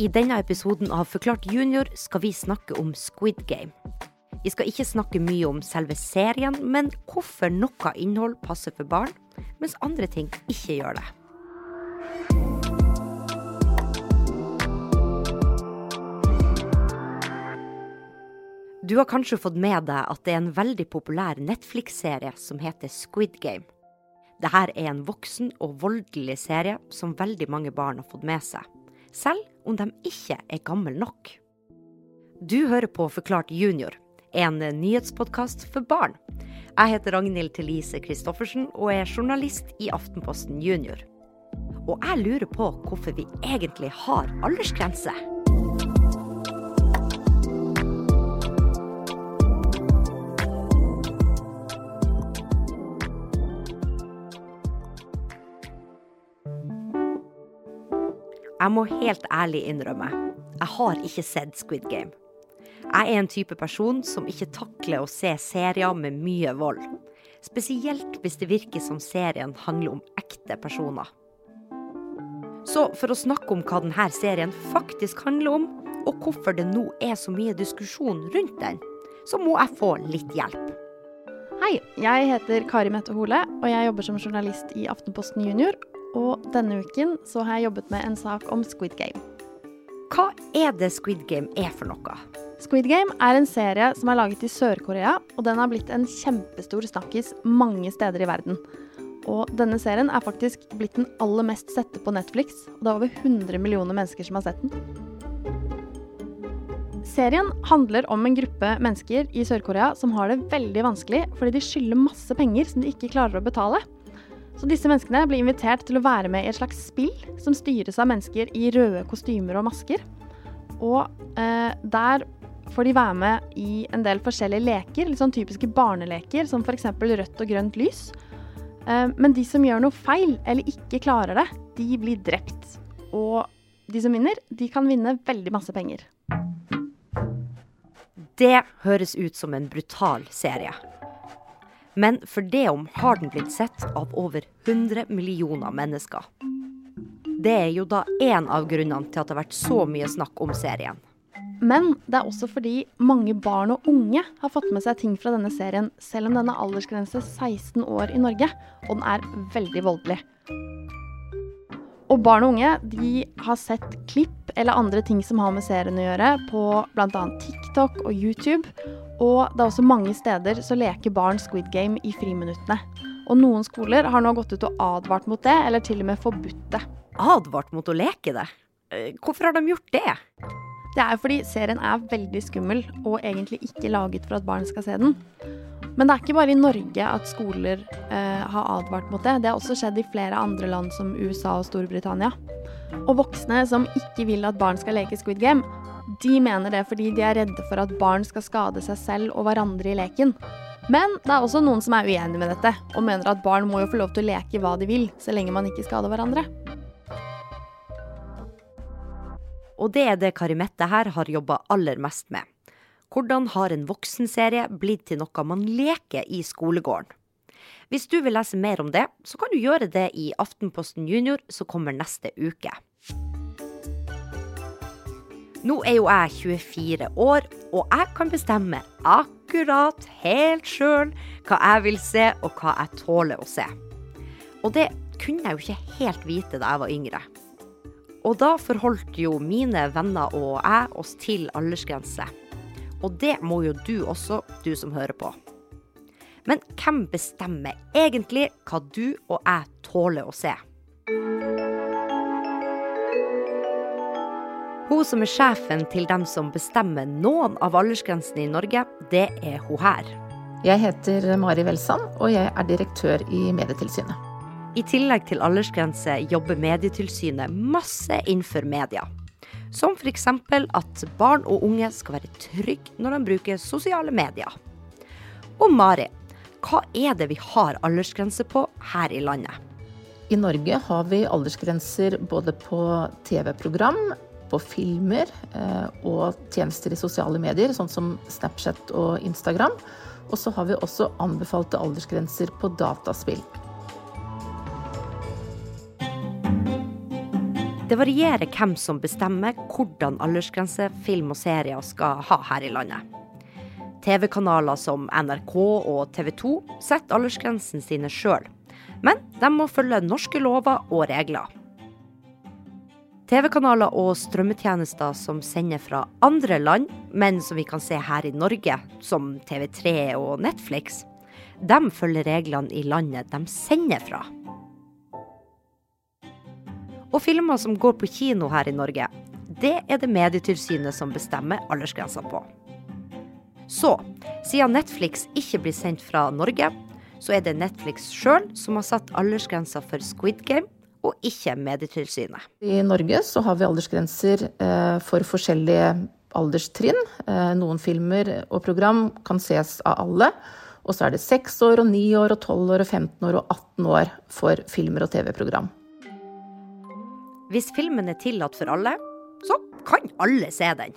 I denne episoden av Forklart junior skal vi snakke om Squid Game. Vi skal ikke snakke mye om selve serien, men hvorfor noe innhold passer for barn, mens andre ting ikke gjør det. Du har kanskje fått med deg at det er en veldig populær Netflix-serie som heter Squid Game. Dette er en voksen og voldelig serie som veldig mange barn har fått med seg, selv om de ikke er gamle nok. Du hører på Forklart junior, en nyhetspodkast for barn. Jeg heter Ragnhild Thelise Christoffersen og er journalist i Aftenposten Junior. Og jeg lurer på hvorfor vi egentlig har aldersgrense. Jeg må helt ærlig innrømme, jeg har ikke sett Squid Game. Jeg er en type person som ikke takler å se serier med mye vold. Spesielt hvis det virker som serien handler om ekte personer. Så for å snakke om hva denne serien faktisk handler om, og hvorfor det nå er så mye diskusjon rundt den, så må jeg få litt hjelp. Hei, jeg heter Kari Mette Hole, og jeg jobber som journalist i Aftenposten Junior og denne uken så har jeg jobbet med en sak om Squid Game. Hva er det Squid Game er for noe? Squid Game er en serie som er laget i Sør-Korea, og den har blitt en kjempestor snakkis mange steder i verden. Og denne serien er faktisk blitt den aller mest sette på Netflix, og det er over 100 millioner mennesker som har sett den. Serien handler om en gruppe mennesker i Sør-Korea som har det veldig vanskelig fordi de skylder masse penger som de ikke klarer å betale. Så disse menneskene blir invitert til å være med i et slags spill som styres av mennesker i røde kostymer og masker. Og eh, der får de være med i en del forskjellige leker, litt sånn typiske barneleker, som f.eks. rødt og grønt lys. Eh, men de som gjør noe feil eller ikke klarer det, de blir drept. Og de som vinner, de kan vinne veldig masse penger. Det høres ut som en brutal serie. Men for det om har den blitt sett av over 100 millioner mennesker. Det er jo da én av grunnene til at det har vært så mye snakk om serien. Men det er også fordi mange barn og unge har fått med seg ting fra denne serien, selv om den er aldersgrense 16 år i Norge, og den er veldig voldelig. Og barn og unge de har sett klipp eller andre ting som har med serien å gjøre, på bl.a. TikTok og YouTube. Og det er også mange steder så leker barn Squid Game i friminuttene. Og noen skoler har nå gått ut og advart mot det, eller til og med forbudt det. Advart mot å leke det? Eh, hvorfor har de gjort det? Det er fordi serien er veldig skummel, og egentlig ikke laget for at barn skal se den. Men det er ikke bare i Norge at skoler eh, har advart mot det. Det har også skjedd i flere andre land som USA og Storbritannia. Og voksne som ikke vil at barn skal leke Squid Game, de mener det fordi de er redde for at barn skal skade seg selv og hverandre i leken. Men det er også noen som er uenig med dette, og mener at barn må jo få lov til å leke hva de vil, så lenge man ikke skader hverandre. Og det er det Karimette her har jobba aller mest med. Hvordan har en voksenserie blitt til noe man leker i skolegården? Hvis du vil lese mer om det, så kan du gjøre det i Aftenposten Junior, som kommer neste uke. Nå er jo jeg 24 år, og jeg kan bestemme akkurat helt sjøl hva jeg vil se, og hva jeg tåler å se. Og det kunne jeg jo ikke helt vite da jeg var yngre. Og da forholdt jo mine venner og jeg oss til aldersgrense. Og det må jo du også, du som hører på. Men hvem bestemmer egentlig hva du og jeg tåler å se? Hun som er sjefen til dem som bestemmer noen av aldersgrensene i Norge, det er hun her. Jeg heter Mari Welsand, og jeg er direktør i Medietilsynet. I tillegg til aldersgrense jobber Medietilsynet masse innenfor media. Som f.eks. at barn og unge skal være trygge når de bruker sosiale medier. Og Mari, hva er det vi har aldersgrense på her i landet? I Norge har vi aldersgrenser både på TV-program, på filmer eh, og tjenester i sosiale medier, sånn som Snapchat og Instagram. Og så har vi også anbefalte aldersgrenser på dataspill. Det varierer hvem som bestemmer hvordan aldersgrense film og serier skal ha her i landet. TV-kanaler som NRK og TV 2 setter aldersgrensen sine sjøl, men de må følge norske lover og regler. TV-kanaler og strømmetjenester som sender fra andre land, men som vi kan se her i Norge, som TV3 og Netflix, de følger reglene i landet de sender fra. Og filmer som går på kino her i Norge, det er det Medietilsynet som bestemmer aldersgrensa på. Så, siden Netflix ikke blir sendt fra Norge, så er det Netflix sjøl som har satt aldersgrensa for Squid Game, og ikke Medietilsynet. I Norge så har vi aldersgrenser eh, for forskjellige alderstrinn. Eh, noen filmer og program kan ses av alle. Og så er det 6 år og 9 år og tolv år og 15 år og 18 år for filmer og TV-program. Hvis filmen er tillatt for alle, så kan alle se den.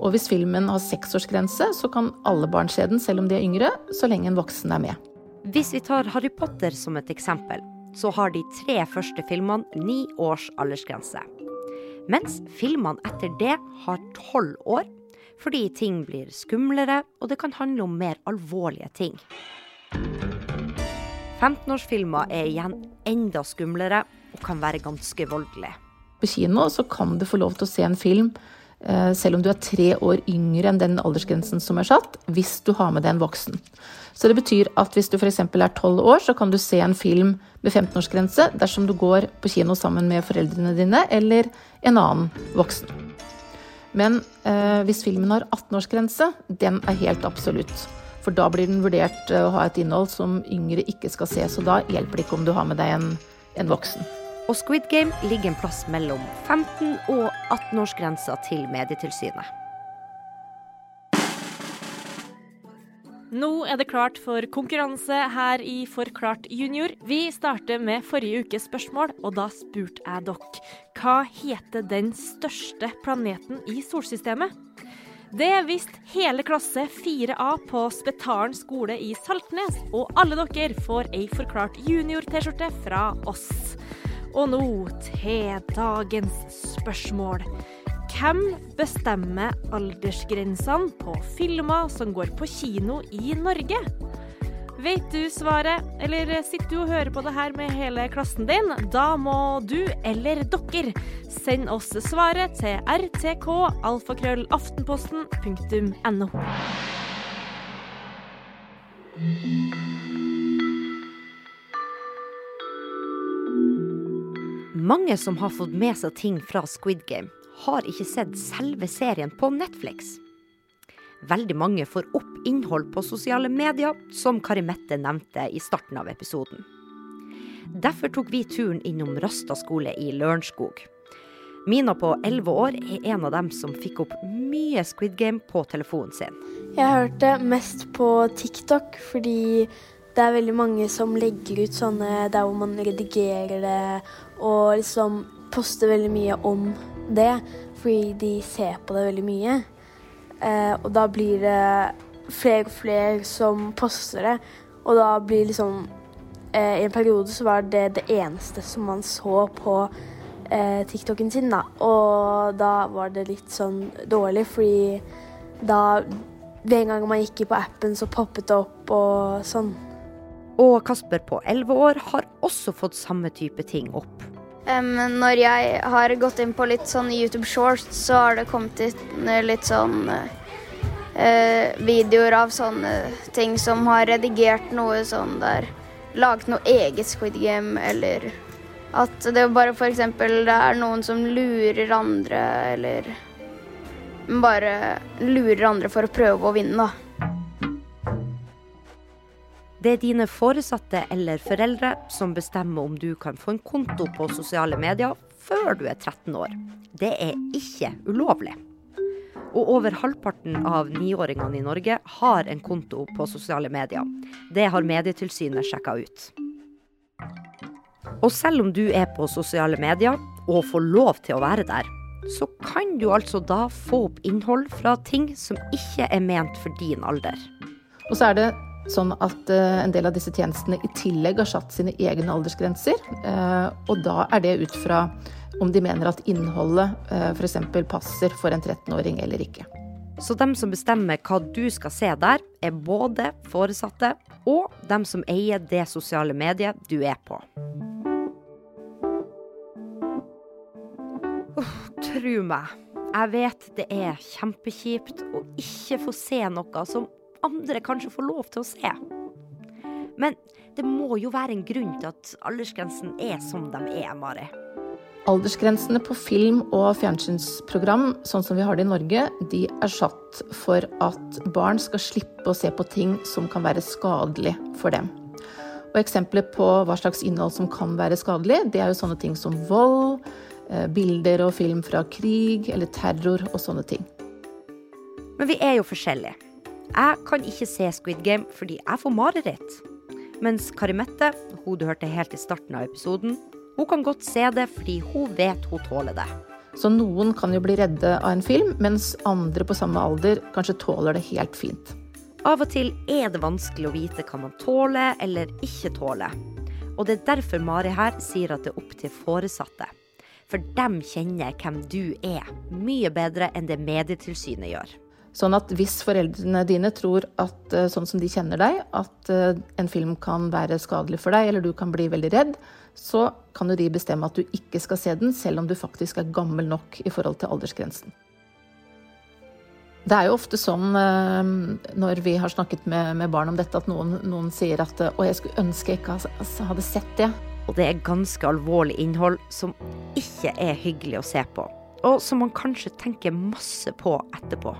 Og hvis filmen har seksårsgrense, så kan alle barn se den, selv om de er yngre, så lenge en voksen er med. Hvis vi tar Harry Potter som et eksempel, så har de tre første filmene ni års aldersgrense. Mens filmene etter det har tolv år, fordi ting blir skumlere, og det kan handle om mer alvorlige ting. 15-årsfilmer er igjen enda skumlere og kan være ganske voldelig. På kino så kan du få lov til å se en film selv om du er tre år yngre enn den aldersgrensen som er satt, hvis du har med deg en voksen. Så det betyr at hvis du f.eks. er tolv år, så kan du se en film med 15-årsgrense dersom du går på kino sammen med foreldrene dine eller en annen voksen. Men eh, hvis filmen har 18-årsgrense, den er helt absolutt. For da blir den vurdert eh, å ha et innhold som yngre ikke skal se, så da hjelper det ikke om du har med deg en, en voksen. Og Squid Game ligger en plass mellom 15- og 18-årsgrensa til Medietilsynet. Nå er det klart for konkurranse her i Forklart junior. Vi starter med forrige ukes spørsmål, og da spurte jeg dere hva heter den største planeten i solsystemet? Det visste hele klasse 4A på Spetalen skole i Saltnes, og alle dere får ei Forklart junior-T-skjorte fra oss. Og nå til dagens spørsmål. Hvem bestemmer aldersgrensene på filmer som går på kino i Norge? Vet du svaret, eller sitter du og hører på det her med hele klassen din? Da må du, eller dere, sende oss svaret til rtk.alfakrøllaftenposten.no. Mange som har fått med seg ting fra Squid Game, har ikke sett selve serien på Netflix. Veldig mange får opp innhold på sosiale medier, som Kari Mette nevnte i starten av episoden. Derfor tok vi turen innom Rasta skole i Lørenskog. Mina på 11 år er en av dem som fikk opp mye Squid Game på telefonen sin. Jeg hørte mest på TikTok fordi det er veldig mange som legger ut sånne der hvor man redigerer det og liksom poster veldig mye om det fordi de ser på det veldig mye. Eh, og da blir det flere og flere som poster det, og da blir liksom eh, I en periode så var det det eneste som man så på eh, TikToken sin, da. Og da var det litt sånn dårlig, fordi da den gang man gikk på appen, så poppet det opp og sånn. Og Kasper på 11 år har også fått samme type ting opp. Um, når jeg har gått inn på litt sånn YouTube Shorts, så har det kommet inn litt sånn uh, videoer av sånne ting som har redigert noe sånn der. Laget noe eget Squid Game, eller at det bare f.eks. det er noen som lurer andre, eller bare lurer andre for å prøve å vinne, da. Det er dine foresatte eller foreldre som bestemmer om du kan få en konto på sosiale medier før du er 13 år. Det er ikke ulovlig. Og over halvparten av niåringene i Norge har en konto på sosiale medier. Det har Medietilsynet sjekka ut. Og selv om du er på sosiale medier og får lov til å være der, så kan du altså da få opp innhold fra ting som ikke er ment for din alder. Og så er det sånn at uh, en del av disse tjenestene i tillegg har satt sine egne aldersgrenser. Uh, og da er det ut fra om de mener at innholdet f.eks. passer for en 13-åring eller ikke. Så dem som bestemmer hva du skal se der, er både foresatte og dem som eier det sosiale mediet du er på. Oh, tru meg, jeg vet det er kjempekjipt å ikke få se noe som andre kanskje får lov til å se. Men det må jo være en grunn til at aldersgrensen er som de er, Mari. Aldersgrensene på film og fjernsynsprogram, sånn som vi har det i Norge, de er satt for at barn skal slippe å se på ting som kan være skadelig for dem. Og Eksempler på hva slags innhold som kan være skadelig, det er jo sånne ting som vold, eh, bilder og film fra krig eller terror og sånne ting. Men vi er jo forskjellige. Jeg kan ikke se Squid Game fordi jeg får mareritt. Mens Karimette, hun du hørte helt i starten av episoden, hun kan godt se det fordi hun vet hun tåler det. Så noen kan jo bli redde av en film, mens andre på samme alder kanskje tåler det helt fint. Av og til er det vanskelig å vite hva man tåler eller ikke tåler. Og det er derfor Mari her sier at det er opp til foresatte. For dem kjenner hvem du er, mye bedre enn det Medietilsynet gjør. Sånn at hvis foreldrene dine tror at eh, sånn som de kjenner deg, at eh, en film kan være skadelig for deg, eller du kan bli veldig redd, så kan jo de bestemme at du ikke skal se den, selv om du faktisk er gammel nok i forhold til aldersgrensen. Det er jo ofte sånn eh, når vi har snakket med, med barn om dette, at noen, noen, sier at å, jeg skulle ønske jeg ikke hadde sett det. Og det er ganske alvorlig innhold som ikke er hyggelig å se på. Og som man kanskje tenker masse på etterpå.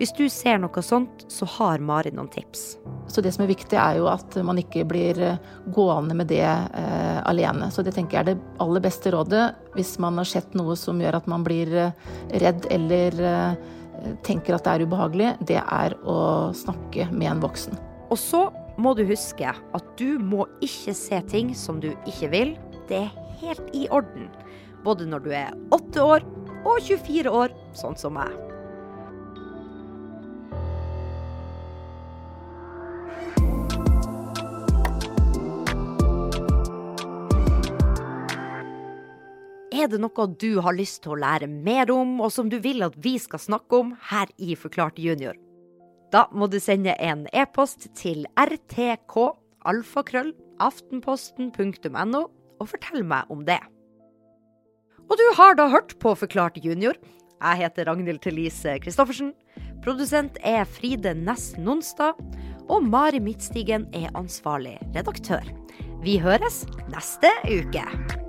Hvis du ser noe sånt, så har Mari noen tips. Så det som er viktig, er jo at man ikke blir eh, gående med det eh, alene. Så det tenker jeg er det aller beste rådet hvis man har sett noe som gjør at man blir eh, redd eller eh, tenker at det er ubehagelig, det er å snakke med en voksen. Og så må du huske at du må ikke se ting som du ikke vil. Det er helt i orden. Både når du er 8 år og 24 år, sånn som meg. Er det noe du har lyst til å lære mer om, og som du vil at vi skal snakke om her i Forklart junior? Da må du sende en e-post til rtk.alfakrøll.aftenposten.no og fortell meg om det. Og du har da hørt på Forklart junior. Jeg heter Ragnhild Thelise Christoffersen. Produsent er Fride Næss Nonstad. Og Mari Midtstigen er ansvarlig redaktør. Vi høres neste uke.